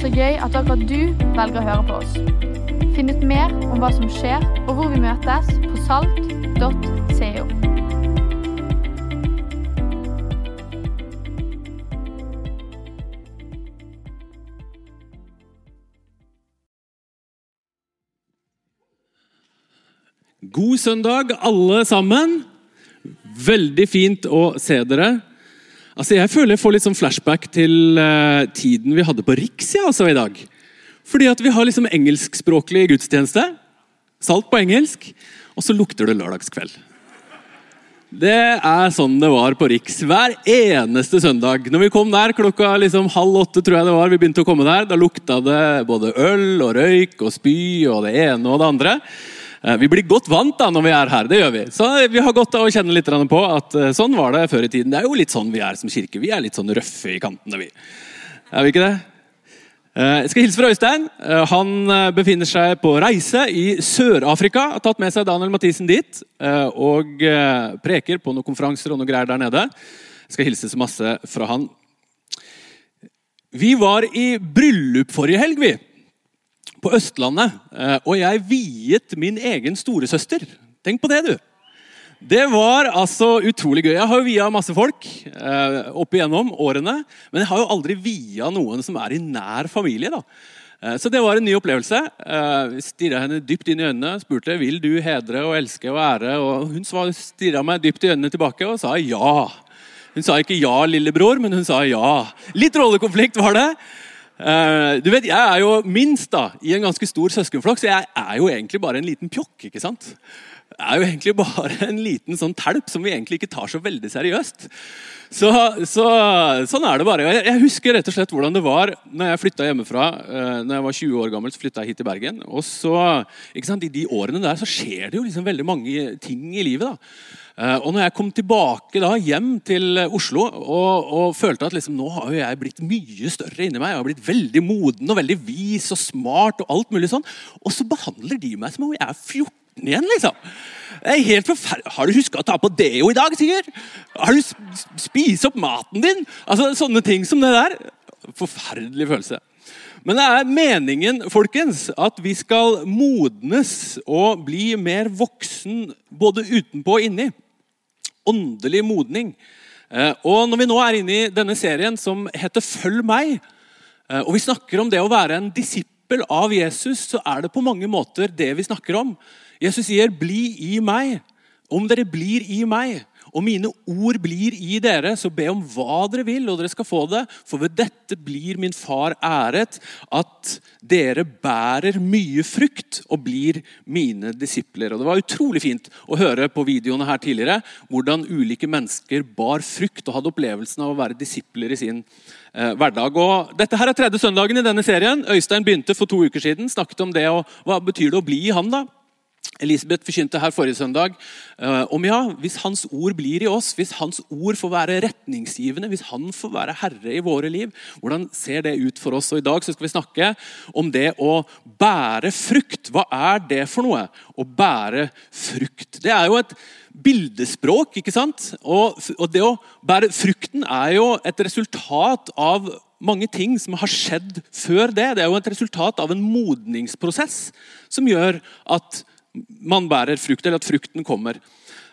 Så gøy at akkurat du velger å høre på oss. Finn ut mer om hva som skjer, og hvor vi møtes på salt.co. God søndag, alle sammen. Veldig fint å se dere. Altså, Jeg føler jeg får litt sånn flashback til uh, tiden vi hadde på Riks ja, altså, i dag. Fordi at vi har liksom engelskspråklig gudstjeneste. Salt på engelsk. Og så lukter det lørdagskveld. Det er sånn det var på Riks hver eneste søndag. Når vi kom der klokka liksom halv åtte, tror jeg det var, vi begynte å komme der, da lukta det både øl og røyk og spy og det ene og det andre. Eh, Vi blir godt vant da når vi er her. det gjør Vi Så vi har godt av å kjenne litt på at eh, sånn var det før i tiden. Det er jo litt sånn vi er som kirke. Vi er litt sånn røffe i kantene, vi. Er vi ikke det? Eh, Jeg skal hilse fra Øystein. Eh, Han eh, befinner seg på reise i Sør-Afrika. Har tatt med seg Daniel Mathisen dit eh, og eh, preker på noen konferanser og noe greier der nede. Jeg skal hilse så masse fra han. Vi var i bryllup forrige helg, vi på Østlandet, eh, og jeg viet min egen storesøster. Tenk på det, du. Det var altså utrolig gøy. Jeg har jo via masse folk eh, opp igjennom årene, men jeg har jo aldri via noen som er i nær familie. da. Eh, Så det var en ny opplevelse. Eh, stirra henne dypt inn i øynene spurte vil du hedre og elske og ære. Og hun stirra meg dypt i øynene tilbake og sa ja. Hun sa ikke ja, lillebror, men hun sa ja. Litt rollekonflikt var det. Eh, du vet, Jeg er jo minst da, i en ganske stor søskenflokk, så jeg er jo egentlig bare en liten pjokk. ikke sant? Jeg er jo egentlig bare en liten sånn telp som vi egentlig ikke tar så veldig seriøst. Så, så Sånn er det bare. Jeg, jeg husker rett og slett hvordan det var når jeg flytta hjemmefra. Uh, når jeg var 20 år gammel, så flytta jeg hit til Bergen. Og så, ikke sant, I de årene der så skjer det jo liksom veldig mange ting i livet. da. Eh, og når jeg kom tilbake da, hjem til Oslo og, og følte at liksom, nå har jeg blitt mye større inni meg, jeg har blitt veldig moden og veldig vis og smart, og alt mulig sånn, og så behandler de meg som om jeg er 14 igjen. liksom. Det er helt. Har du huska å ta på deo i dag, Sigurd? Har du spist opp maten din? Altså, Sånne ting som det der. Forferdelig følelse. Men det er meningen folkens, at vi skal modnes og bli mer voksen både utenpå og inni. Åndelig modning. Eh, Og Når vi nå er inne i denne serien som heter Følg meg, eh, og vi snakker om det å være en disippel av Jesus, så er det på mange måter det vi snakker om. Jesus sier 'bli i meg'. Om dere blir i meg, og mine ord blir i dere, så be om hva dere vil, og dere skal få det. For ved dette blir min far æret, at dere bærer mye frukt og blir mine disipler. Og Det var utrolig fint å høre på videoene her tidligere hvordan ulike mennesker bar frukt og hadde opplevelsen av å være disipler i sin eh, hverdag. Og dette her er tredje søndagen i denne serien. Øystein begynte for to uker siden. snakket om det, og Hva betyr det å bli han, da? Elisabeth forkynte her forrige søndag eh, om ja, hvis Hans ord blir i oss, hvis Hans ord får være retningsgivende, hvis Han får være herre i våre liv, hvordan ser det ut for oss? Og I dag skal vi snakke om det å bære frukt. Hva er det for noe? Å bære frukt. Det er jo et bildespråk, ikke sant? Og det å bære frukten er jo et resultat av mange ting som har skjedd før det. Det er jo et resultat av en modningsprosess som gjør at man bærer frukt, eller at frukten kommer.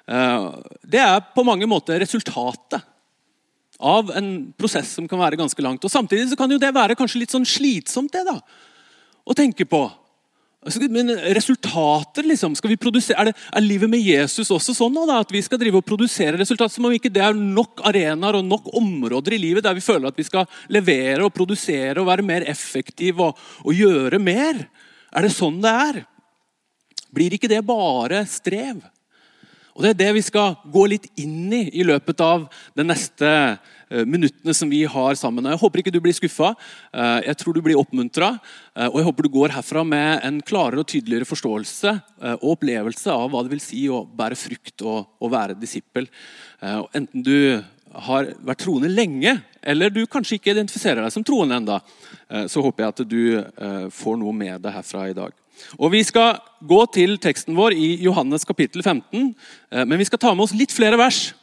Eh, Det er på mange måter resultatet av en prosess som kan være ganske langt. Og Samtidig så kan jo det være kanskje litt sånn slitsomt det da, å tenke på. Altså, Men resultater, liksom, skal vi produsere, er, det, er livet med Jesus også sånn nå, da, at vi skal drive og produsere resultater? Som om ikke det er nok arenaer og nok områder i livet der vi føler at vi skal levere og produsere og være mer effektive og, og gjøre mer? Er det sånn det er? Blir ikke det bare strev? Og Det er det vi skal gå litt inn i i løpet av de neste eh, minuttene som vi har sammen. Jeg håper ikke du blir skuffa. Eh, Jeg tror du blir oppmuntra. Og jeg håper du går herfra med en klarere og tydeligere forståelse eh, og opplevelse av hva det vil si å bære frukt og, å være disippel. Eh, Enten du har vært troende lenge, eller du kanskje ikke identifiserer deg som troende enda, så håper jeg at du eh, får noe med deg herfra i dag. Og Vi skal gå til teksten vår i Johannes kapittel 15, eh, men vi skal ta med oss litt flere vers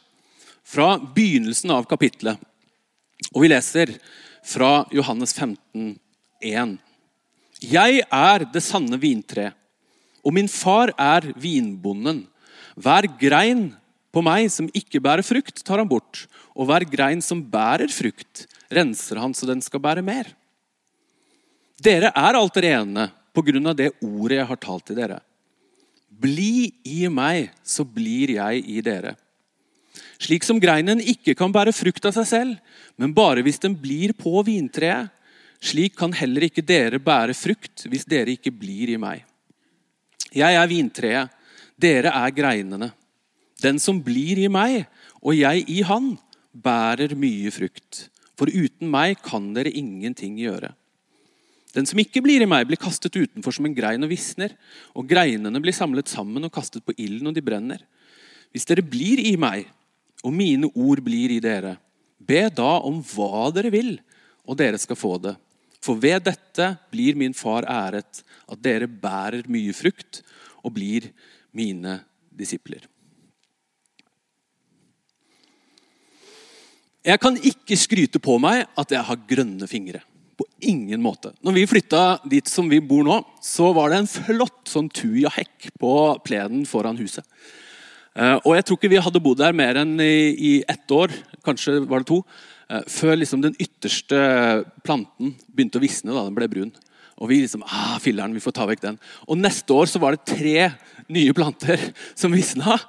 fra begynnelsen av kapittelet. Og vi leser fra Johannes 15, 1. Jeg er det sanne vintre, og min far er vinbonden. Hver grein på meg som ikke bærer frukt, tar han bort, og hver grein som bærer frukt, renser han så den skal bære mer. Dere er alt rene av det ordet jeg har talt til dere. Bli i meg, så blir jeg i dere. Slik som greinen ikke kan bære frukt av seg selv, men bare hvis den blir på vintreet, slik kan heller ikke dere bære frukt hvis dere ikke blir i meg. Jeg er vintreet, dere er greinene. Den som blir i meg, og jeg i han, bærer mye frukt. For uten meg kan dere ingenting gjøre. Den som ikke blir i meg, blir kastet utenfor som en grein og visner. Og greinene blir samlet sammen og kastet på ilden, og de brenner. Hvis dere blir i meg, og mine ord blir i dere, be da om hva dere vil, og dere skal få det. For ved dette blir min far æret, at dere bærer mye frukt og blir mine disipler. Jeg kan ikke skryte på meg at jeg har grønne fingre. På ingen måte. Når vi flytta dit som vi bor nå, så var det en flott sånn tujahekk på plenen foran huset. Eh, og jeg tror ikke vi hadde bodd der mer enn i, ett år, kanskje var det to, eh, før liksom den ytterste planten begynte å visne. da Den ble brun. Og vi liksom ah, filleren, vi får ta vekk den. Og neste år så var det tre nye planter som visna.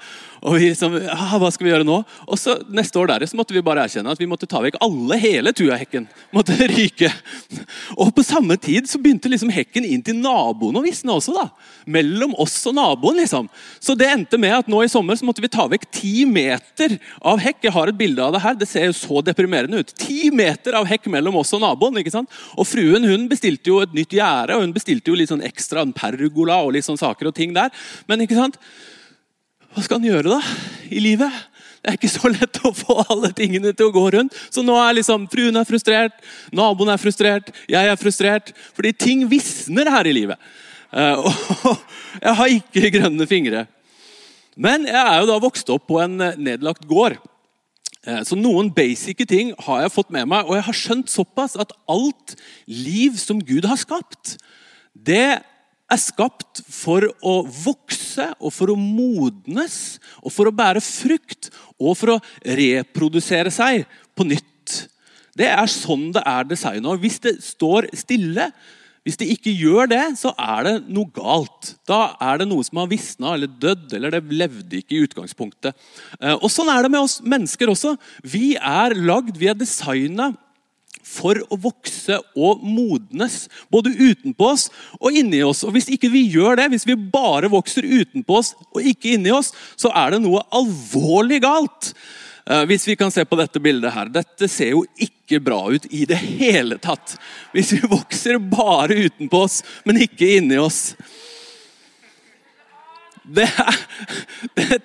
Og vi liksom, ah, hva skal vi gjøre nå? Og så Neste år der, så måtte vi bare erkjenne at vi måtte ta vekk alle, hele tuahekken. måtte ryke. Og på samme tid så begynte liksom hekken inn til naboen å visne også. da. Mellom oss og naboen. liksom. Så det endte med at nå i sommer så måtte vi ta vekk ti meter av hekk. Jeg har et bilde av det her. Det ser jo så deprimerende ut. Ti meter av hekk mellom oss og naboen. ikke sant? Og fruen hun bestilte jo et nytt gjerde, og hun bestilte jo litt sånn ekstra en pergola og litt sånn saker og ting der. Men ikke sant? Hva skal han gjøre da i livet? Det er ikke så lett å få alle tingene til å gå rundt. Så nå er liksom fruen er frustrert, naboen er frustrert, jeg er frustrert. Fordi ting visner her i livet. Eh, og jeg har ikke grønne fingre. Men jeg er jo da vokst opp på en nedlagt gård. Eh, så noen basic ting har jeg fått med meg, og jeg har skjønt såpass at alt liv som Gud har skapt, det er skapt for å vokse og for å modnes og for å bære frukt og for å reprodusere seg på nytt. Det er sånn det er designa. Hvis det står stille, hvis det ikke gjør det, så er det noe galt. Da er det noe som har visna eller dødd, eller det levde ikke i utgangspunktet. Eh, og Sånn er det med oss mennesker også. Vi er lagd, vi er designa for å vokse og modnes, både utenpå oss og inni oss. Og Hvis ikke vi gjør det, hvis vi bare vokser utenpå oss og ikke inni oss, så er det noe alvorlig galt. Eh, hvis vi kan se på dette bildet her. Dette ser jo ikke bra ut i det hele tatt. Hvis vi vokser bare utenpå oss, men ikke inni oss. Det er det,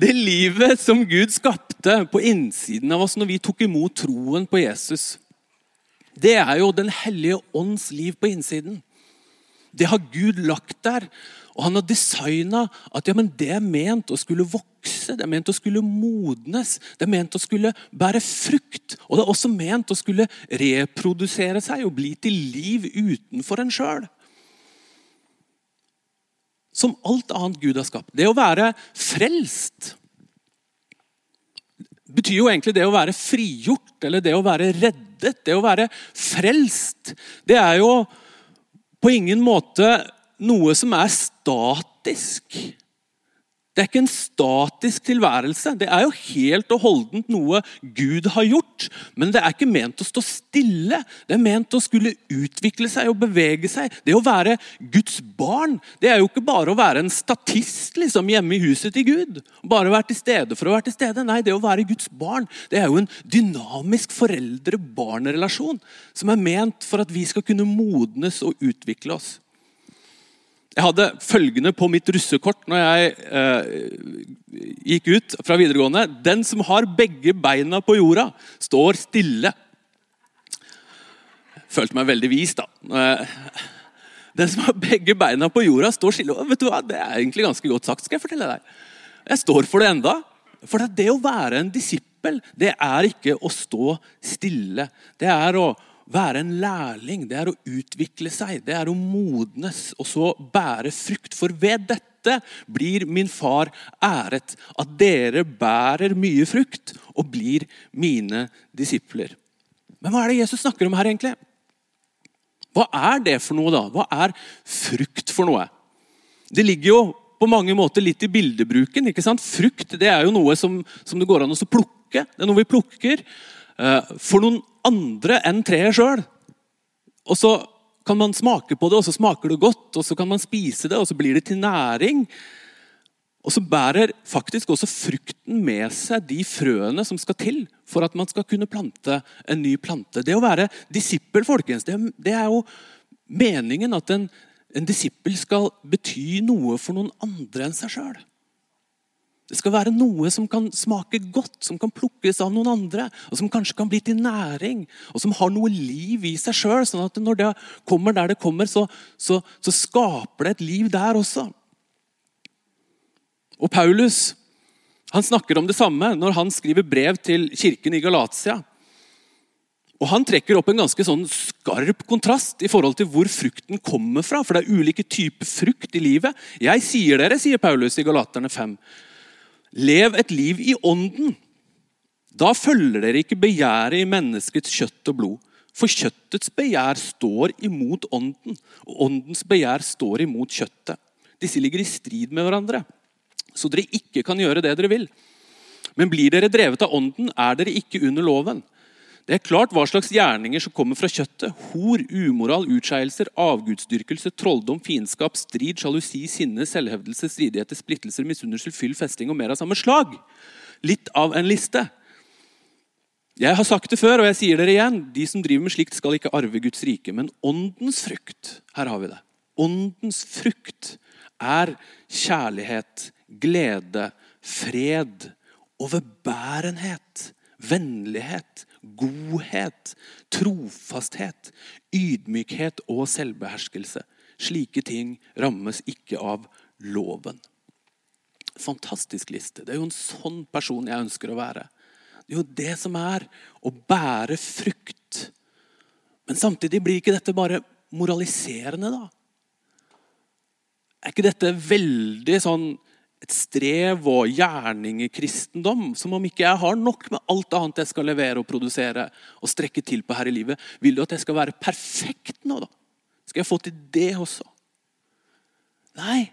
det livet som Gud skapte på innsiden av oss når vi tok imot troen på Jesus, det er jo Den hellige ånds liv på innsiden. Det har Gud lagt der. Og han har designa at ja, det er ment å skulle vokse, det er ment å skulle modnes, det er ment å skulle bære frukt. Og det er også ment å skulle reprodusere seg og bli til liv utenfor en sjøl som alt annet Gud har skapt. Det å være frelst betyr jo egentlig det å være frigjort, eller det å være reddet. Det å være frelst, det er jo på ingen måte noe som er statisk. Det er ikke en statisk tilværelse. Det er jo helt og holdent noe Gud har gjort. Men det er ikke ment å stå stille. Det er ment å skulle utvikle seg og bevege seg. Det å være Guds barn det er jo ikke bare å være en statist liksom, hjemme i huset til Gud. Bare være til stede for å være til stede. Nei, det å være Guds barn det er jo en dynamisk foreldre-barn-relasjon som er ment for at vi skal kunne modnes og utvikle oss. Jeg hadde følgende på mitt russekort når jeg eh, gikk ut fra videregående. Den som har begge beina på jorda, står stille. Følte meg veldig vis, da. Eh, den som har begge beina på jorda, står stille. Vet du hva? Det er egentlig ganske godt sagt. skal Jeg fortelle deg. Jeg står for det enda. For det å være en disippel, det er ikke å stå stille. Det er å være en lærling, det er å utvikle seg, det er å modnes og så bære frukt. For ved dette blir min far æret, at dere bærer mye frukt og blir mine disipler. Men hva er det Jesus snakker om her, egentlig? Hva er det for noe, da? Hva er frukt for noe? Det ligger jo på mange måter litt i bildebruken. ikke sant? Frukt det er jo noe som, som det går an å plukke. Det er noe vi plukker uh, for noen andre enn treet sjøl. Og så kan man smake på det, og så smaker det godt, og så kan man spise det, og så blir det til næring. Og så bærer faktisk også frukten med seg de frøene som skal til for at man skal kunne plante en ny plante. Det å være disippel, folkens, det, er jo meningen at en, en disippel skal bety noe for noen andre enn seg sjøl. Det skal være noe som kan smake godt, som kan plukkes av noen andre. Og som kanskje kan bli til næring, og som har noe liv i seg sjøl. Sånn at når det kommer der det kommer, så, så, så skaper det et liv der også. Og Paulus han snakker om det samme når han skriver brev til kirken i Galatia. Og Han trekker opp en ganske sånn skarp kontrast i forhold til hvor frukten kommer fra. For det er ulike typer frukt i livet. Jeg sier dere, sier Paulus i Galaterne 5, lev et liv i ånden. Da følger dere ikke begjæret i menneskets kjøtt og blod. For kjøttets begjær står imot ånden, og åndens begjær står imot kjøttet. Disse ligger i strid med hverandre så dere ikke kan gjøre det dere vil. Men blir dere drevet av ånden, er dere ikke under loven. Det er klart hva slags gjerninger som kommer fra kjøttet. Hor, umoral, utskeielser, avgudsdyrkelse, trolldom, fiendskap, strid, sjalusi, sinne, selvhevdelse, stridigheter, splittelser, misunnelse, fyll, festing og mer av samme slag. Litt av en liste. Jeg har sagt det før, og jeg sier det igjen. De som driver med slikt, skal ikke arve Guds rike. Men åndens frukt Her har vi det. Åndens frukt er kjærlighet, glede, fred, overbærenhet, vennlighet, godhet, trofasthet, ydmykhet og selvbeherskelse. Slike ting rammes ikke av loven. Fantastisk liste. Det er jo en sånn person jeg ønsker å være. Det er jo det som er å bære frukt. Men samtidig blir ikke dette bare moraliserende, da? Er ikke dette veldig sånn et strev og gjerning i kristendom. Som om ikke jeg har nok med alt annet jeg skal levere og produsere og strekke til på her i livet. Vil du at jeg skal være perfekt nå, da? Skal jeg få til det også? Nei.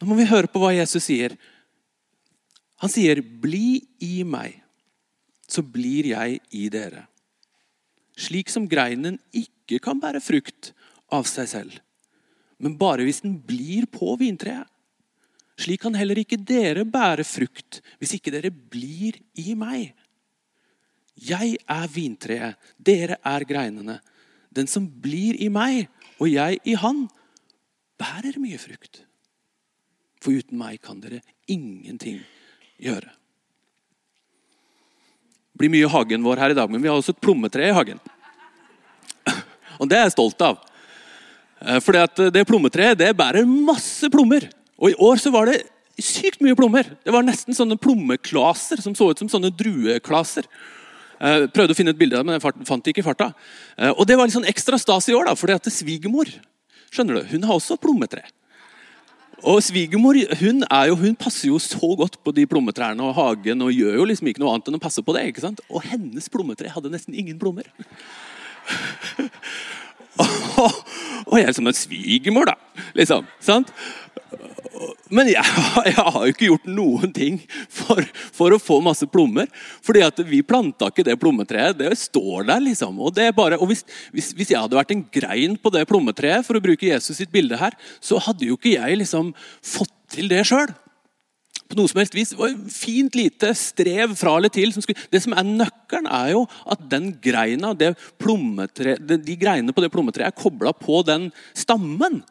Nå må vi høre på hva Jesus sier. Han sier, 'Bli i meg, så blir jeg i dere.' Slik som greinen ikke kan bære frukt av seg selv, men bare hvis den blir på vintreet. Slik kan heller ikke dere bære frukt hvis ikke dere blir i meg. Jeg er vintreet, dere er greinene. Den som blir i meg, og jeg i han, bærer mye frukt. For uten meg kan dere ingenting gjøre. Det blir mye hagen vår her i dag, men vi har også et plommetre i hagen. Og det er jeg stolt av. Eh, For det plommetreet det bærer masse plommer. Og I år så var det sykt mye plommer. Det var nesten sånne plommeklaser som så ut som sånne drueklaser. Eh, prøvde å finne et bilde av det, men jeg fant det ikke i farta. Eh, og Det var litt sånn ekstra stas i år, da, fordi at svigermor skjønner du, hun har også plommetre. Og Svigermor hun, jo, hun passer jo så godt på de plommetrærne og hagen og gjør jo liksom ikke noe annet enn å passe på det. ikke sant? Og hennes plommetre hadde nesten ingen plommer. Og jeg er som en svigermor, da. liksom, sant? Men jeg, jeg, har jo ikke gjort noen ting for, for, å få masse plommer. fordi at vi planta ikke det plommetreet. Det står der, liksom. Og, bare, og hvis, hvis, hvis, jeg hadde vært en grein på det plommetreet, for å bruke Jesus sitt bilde her, så hadde jo ikke jeg liksom fått til det sjøl. På noe som helst vis. Det var fint lite strev fra eller til. Som skulle, det som er nøkkelen, er jo at den greina, det de greinene på det plommetreet er kobla på den stammen.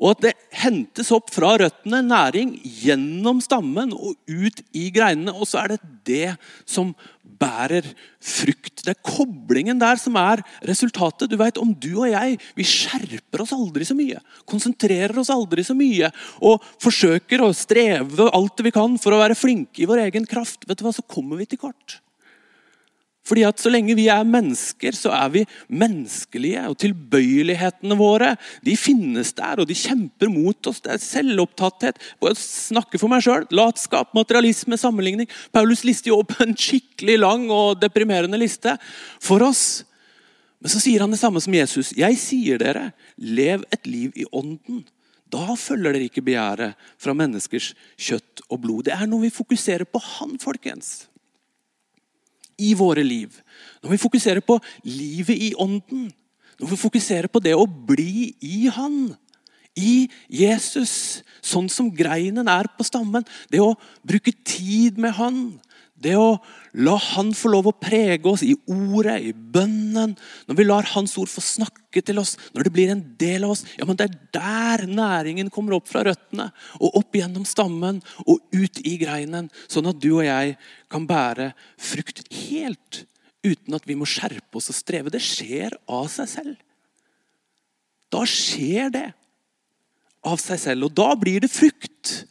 Og at det hentes opp fra røttene næring gjennom stammen og ut i greinene. Og så er det det som bærer frukt. Det er koblingen der som er resultatet. Du vet, Om du og jeg vi skjerper oss aldri så mye, konsentrerer oss aldri så mye og forsøker å streve alt vi kan for å være flinke i vår egen kraft, vet du hva, så kommer vi til kort. Fordi at Så lenge vi er mennesker, så er vi menneskelige. Og tilbøyelighetene våre de finnes der, og de kjemper mot oss. Det er selvopptatthet. Snakke for meg sjøl. Latskap, materialisme, sammenligning. Paulus lister jo opp en skikkelig lang og deprimerende liste for oss. Men så sier han det samme som Jesus. Jeg sier dere, lev et liv i ånden. Da følger dere ikke begjæret fra menneskers kjøtt og blod. Det er noe vi fokuserer på Han, folkens i våre liv. Når vi fokuserer på livet i ånden, når vi fokuserer på det å bli i Han, i Jesus, sånn som greinen er på stammen, det å bruke tid med Han, det å la Han få lov å prege oss i ordet, i bønnen. Når vi lar Hans ord få snakke til oss, når det blir en del av oss. ja, men Det er der næringen kommer opp fra røttene, og opp gjennom stammen og ut i greinen. Sånn at du og jeg kan bære frukt helt uten at vi må skjerpe oss og streve. Det skjer av seg selv. Da skjer det av seg selv, og da blir det frukt.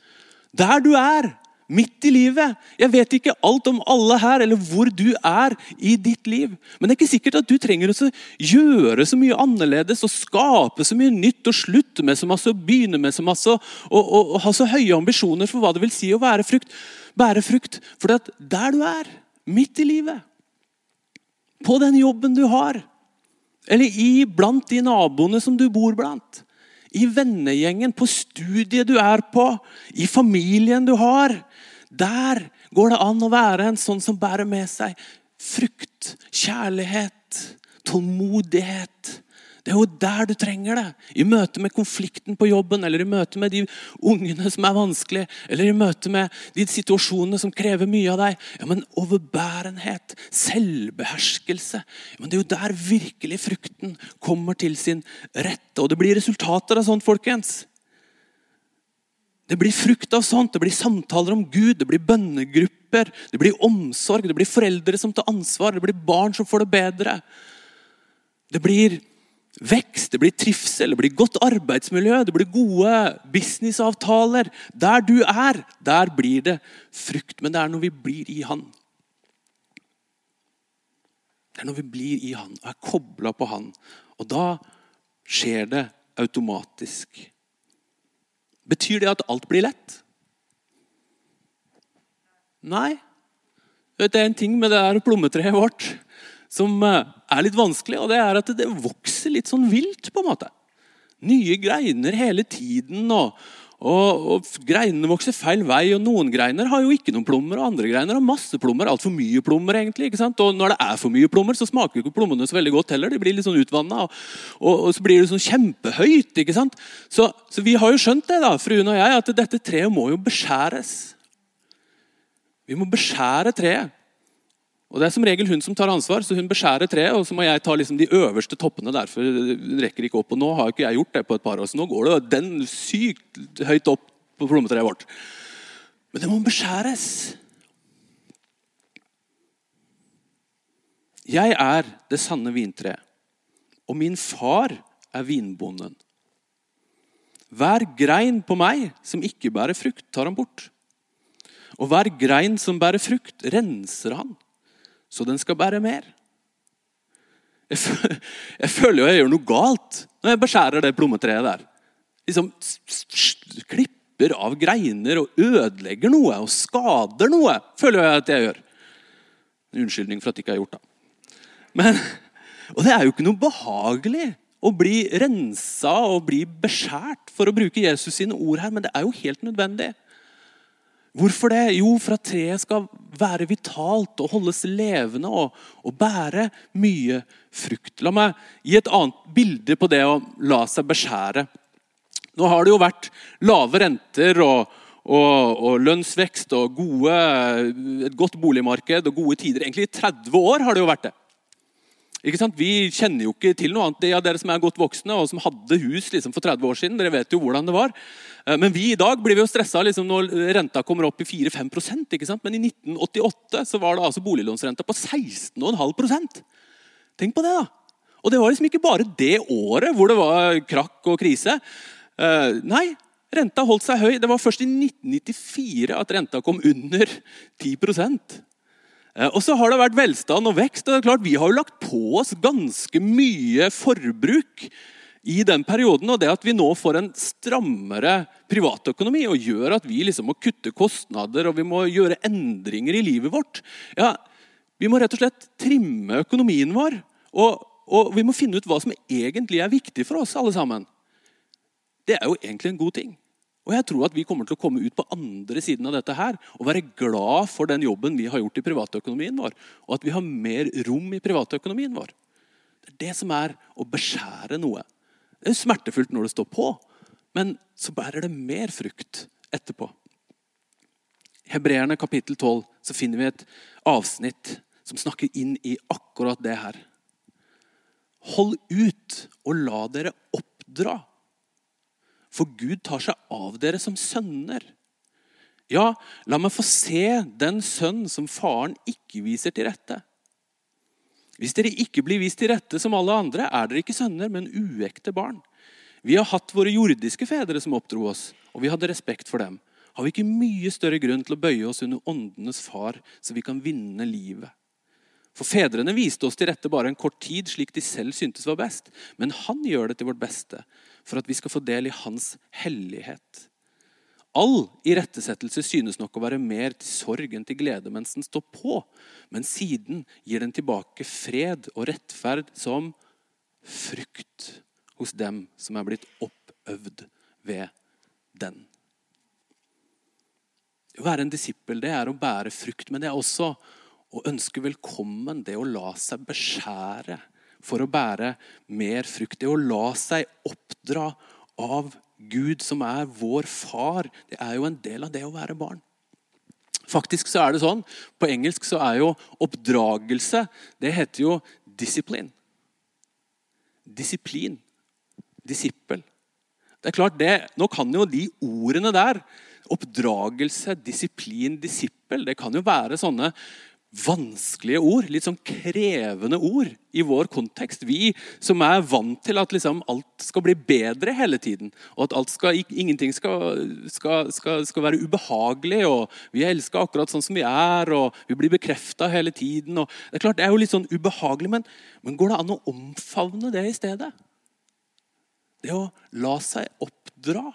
Der du er, midt i livet. Jeg vet ikke alt om alle her, eller hvor du er i ditt liv. Men det er ikke sikkert at du trenger å gjøre så mye annerledes og skape så mye nytt og slutte med så masse og begynne med så masse og, og, og ha så høye ambisjoner for hva det vil si å være frukt. bære frukt. For der du er, midt i livet, på den jobben du har, eller i blant de naboene som du bor blant, i vennegjengen, på studiet du er på, i familien du har, der går det an å være en sånn som bærer med seg frukt, kjærlighet, tålmodighet. Det er jo der du trenger det. I møte med konflikten på jobben, eller i møte med de ungene som er vanskelige, eller i møte med de situasjonene som krever mye av deg. Ja, men Overbærenhet, selvbeherskelse. Ja, men Det er jo der virkelig frukten kommer til sin rette. Og det blir resultater av sånt, folkens. Det blir frukt av sånt. Det blir samtaler om Gud, det blir bønnegrupper, det blir omsorg, det blir foreldre som tar ansvar, det blir barn som får det bedre. Det blir vekst, det blir trivsel, det blir godt arbeidsmiljø, det blir gode businessavtaler. Der du er, der blir det frukt. Men det er når vi blir i Han. Det er når vi blir i Han og er kobla på Han. Og da skjer det automatisk. Betyr det at alt blir lett? Nei. Det er en ting med det her plommetreet vårt som eh, er litt vanskelig, og det er at det vokser litt sånn vilt. på en måte. Nye greiner hele tiden. og og, og, Greinene vokser feil vei, og noen greiner har jo ikke noen plommer. og Andre greiner har masse plommer, altfor mye plommer. egentlig, ikke sant? Og Når det er for mye plommer, så smaker ikke plommene så veldig godt heller. De blir litt sånn utvanna, og, og, og, så blir det sånn kjempehøyt. ikke sant? Så, så, vi har jo skjønt det, da, fruen og jeg, at dette treet må jo beskjæres. Vi må beskjære treet. Og Det er som regel hun som tar ansvar, så hun beskjærer treet. Og så må jeg ta liksom de øverste toppene der, for hun rekker ikke opp. Og nå har ikke jeg gjort det på et par år, så nå går det den sykt høyt opp på plommetreet vårt. Men det må beskjæres. Jeg er det sanne vintreet, og min far er vinbonden. Hver grein på meg som ikke bærer frukt, tar han bort. Og hver grein som bærer frukt, renser han så den skal bære mer. Jeg, jeg føler jo jeg gjør noe galt når jeg beskjærer det plommetreet der. Liksom Klipper av greiner og ødelegger noe og skader noe, føler jeg at jeg gjør. En unnskyldning for at jeg ikke har gjort det. Men, og det er jo ikke noe behagelig å bli rensa og bli beskjært for å bruke Jesus sine ord her, men det er jo helt nødvendig. Hvorfor det? Jo, for at treet skal være vitalt og holdes levende og, og, bære mye frukt. La meg gi et annet bilde på det å la seg beskjære. Nå har det jo vært lave renter og, og, og lønnsvekst og gode, et godt boligmarked og gode tider. Egentlig i 30 år har det jo vært det. Vi kjenner jo ikke til noe annet. De av dere som er godt voksne og som hadde hus liksom, for 30 år siden, dere vet jo hvordan det var. Eh, men vi i dag blir vi jo stressa liksom, når renta kommer opp i 4-5% ikke sant? Men i 1988 så var det altså boliglånsrenta på 16,5% Tenk på det, da! Og det var liksom ikke bare det året hvor det var krakk og krise. Eh, nei, renta holdt seg høy. Det var først i 1994 at renta kom under 10 Eh, og så har det vært velstand og vekst. og det er klart Vi har jo lagt på oss ganske mye forbruk i den perioden. Og det at vi nå får en strammere privatøkonomi og gjør at vi liksom må kutte kostnader og vi må gjøre endringer i livet vårt ja, Vi må rett og slett trimme økonomien vår. Og, og vi må finne ut hva som egentlig er viktig for oss alle sammen. Det er jo egentlig en god ting. Og jeg tror at vi kommer til å komme ut på andre siden av dette her og være glad for den jobben vi har gjort i privatøkonomien vår, og at vi har mer rom i privatøkonomien vår. Det er det som er å beskjære noe. Det er smertefullt når det står på, men så bærer det mer frukt etterpå. I Hebreerne kapittel 12 så finner vi et avsnitt som snakker inn i akkurat det her. Hold ut og la dere oppdra for Gud tar seg av dere som sønner. Ja, la meg få se den sønn som faren ikke viser til rette. Hvis dere ikke blir vist til rette som alle andre, er dere ikke sønner, men uekte barn. Vi har hatt våre jordiske fedre som oppdro oss, og vi hadde respekt for dem. Har vi ikke mye større grunn til å bøye oss under åndenes far, så vi kan vinne livet? For fedrene viste oss til rette bare en kort tid, slik de selv syntes var best. Men han gjør det til vårt beste, for at vi skal få del i hans hellighet. All irettesettelse synes nok å være mer til sorg enn til glede mens den står på, men siden gir den tilbake fred og rettferd som frukt hos dem som er blitt oppøvd ved den. Å være en disippel det er å bære frukt, men det er også å ønske velkommen det å la seg beskjære for å bære mer frukt. Det å la seg oppdra av Gud, som er vår far, det er jo en del av det å være barn. Faktisk så er det sånn, På engelsk så er jo oppdragelse Det heter jo disiplin. Disiplin. Disippel. Det er klart det, Nå kan jo de ordene der, oppdragelse, disiplin, disippel, det kan jo være sånne vanskelige ord, litt sånn krevende ord i vår kontekst. Vi som er vant til at liksom alt skal bli bedre hele tiden, og at skal, ingenting skal, skal, skal, være ubehagelig. og Vi er elska akkurat sånn som vi er, og vi blir bekrefta hele tiden. det er klart det er jo litt sånn ubehagelig, men, men går det an å omfavne det i stedet? Det å la seg oppdra.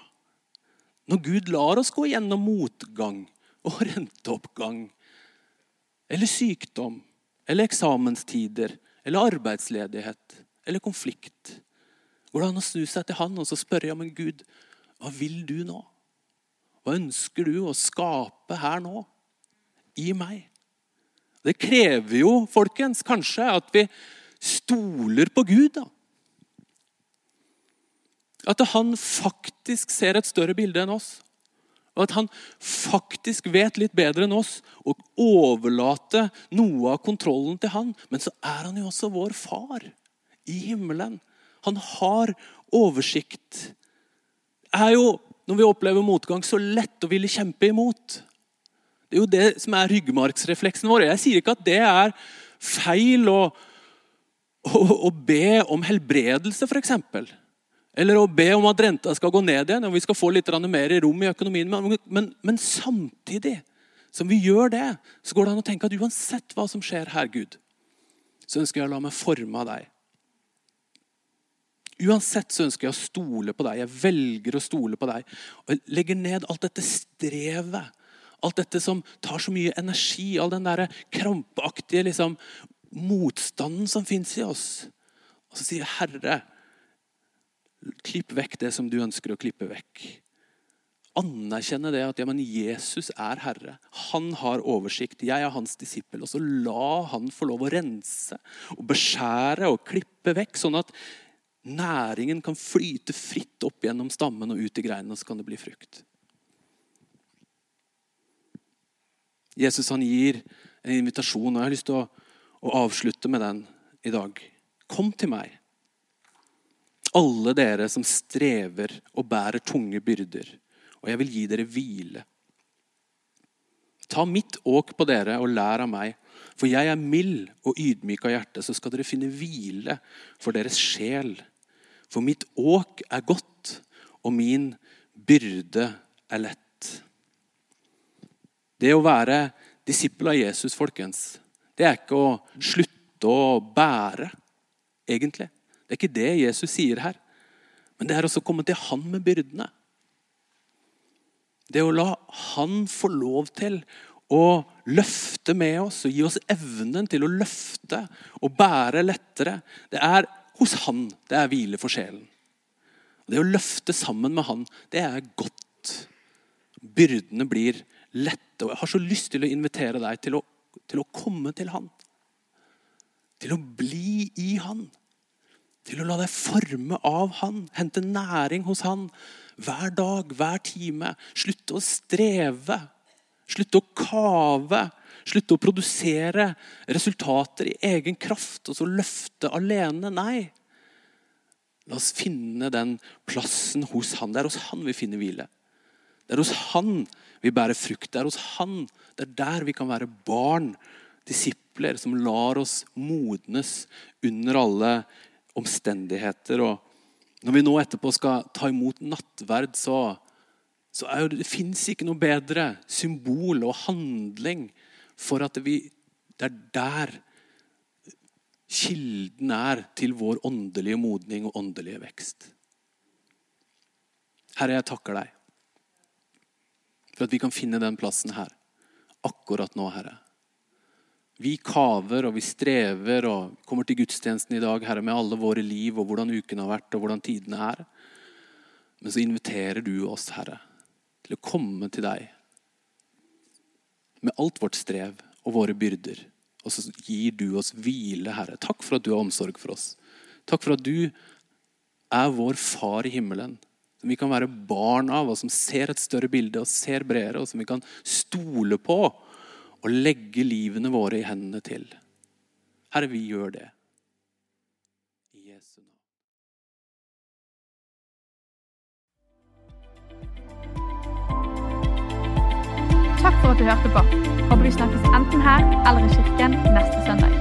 Når Gud lar oss gå gjennom motgang og renteoppgang eller sykdom eller eksamenstider eller arbeidsledighet eller konflikt. Går det an å snu seg til han og så spørre ja, men Gud, hva vil du nå? Hva ønsker du å skape her nå? I meg? Det krever jo, folkens, kanskje at vi stoler på Gud. da. At han faktisk ser et større bilde enn oss. Og at han faktisk vet litt bedre enn oss og overlate noe av kontrollen til han. Men så er han jo også vår far i himmelen. Han har oversikt. Det er jo, når vi opplever motgang, så lett å ville kjempe imot. Det er jo det som er ryggmargsrefleksen vår. Jeg sier ikke at det er feil å, å, å be om helbredelse, f.eks. Eller å be om at renta skal gå ned igjen og vi skal få litt mer rom i økonomien. Men, men, men, samtidig som vi gjør det, så går det an å tenke at uansett hva som skjer her, Gud, så ønsker jeg å la meg forme av deg. Uansett så ønsker jeg å stole på deg. Jeg velger å stole på deg. Og jeg legger ned alt dette strevet. Alt dette som tar så mye energi. All den der krampaktige liksom, motstanden som fins i oss. Og så sier jeg, Herre, Klipp vekk det som du ønsker å klippe vekk. Anerkjenne det at ja, Jesus er Herre. Han har oversikt. Jeg er hans disippel. Og så la han få lov å rense og beskjære og klippe vekk, sånn at næringen kan flyte fritt opp gjennom stammen og ut i greinene, og så kan det bli frukt. Jesus han gir en invitasjon, og jeg har lyst til å, å avslutte med den i dag. Kom til meg alle dere som strever og bærer tunge byrder, og jeg vil gi dere hvile. Ta mitt åk på dere og lær av meg, for jeg er mild og ydmyk av hjerte, så skal dere finne hvile for deres sjel. For mitt åk er godt, og min byrde er lett. Det å være disippel av Jesus, folkens, det er ikke å slutte å bære, egentlig. Det er ikke det Jesus sier her. Men det er også å komme til Han med byrdene. Det å la Han få lov til å løfte med oss og gi oss evnen til å løfte og bære lettere. Det er hos Han det er hvile for sjelen. Det å løfte sammen med Han, det er godt. Byrdene blir lette. Og jeg har så lyst til å invitere deg til å, til å komme til Han. Til å bli i Han. Til å la deg forme av Han, hente næring hos Han. Hver dag, hver time. Slutte å streve. Slutte å kave. Slutte å produsere resultater i egen kraft og så løfte alene. Nei. La oss finne den plassen hos Han. Det er hos Han vi finner hvile. Det er hos Han vi bærer frukt. Det er hos Han. Det er der vi kan være barn, disipler, som lar oss modnes under alle omstendigheter. Og når vi nå etterpå skal ta imot nattverd, så, så er jo, det fins ikke noe bedre symbol og handling for at vi, det er der kilden er til vår åndelige modning og åndelige vekst. Herre, jeg takker deg for at vi kan finne den plassen her akkurat nå, Herre. Vi kaver og vi strever og kommer til gudstjenesten i dag Herre, med alle våre liv og hvordan uken har vært og hvordan tidene er. Men så inviterer du oss, Herre, til å komme til deg med alt vårt strev og våre byrder. Og så gir du oss hvile, Herre. Takk for at du har omsorg for oss. Takk for at du er vår far i himmelen. Som vi kan være barn av, og som ser et større bilde og ser bredere, og som vi kan stole på og legge livene våre i hendene til. Herre, vi gjør det. I Jesu. Takk for at du hørte på. Håper vi snakkes enten her eller i kirken neste søndag.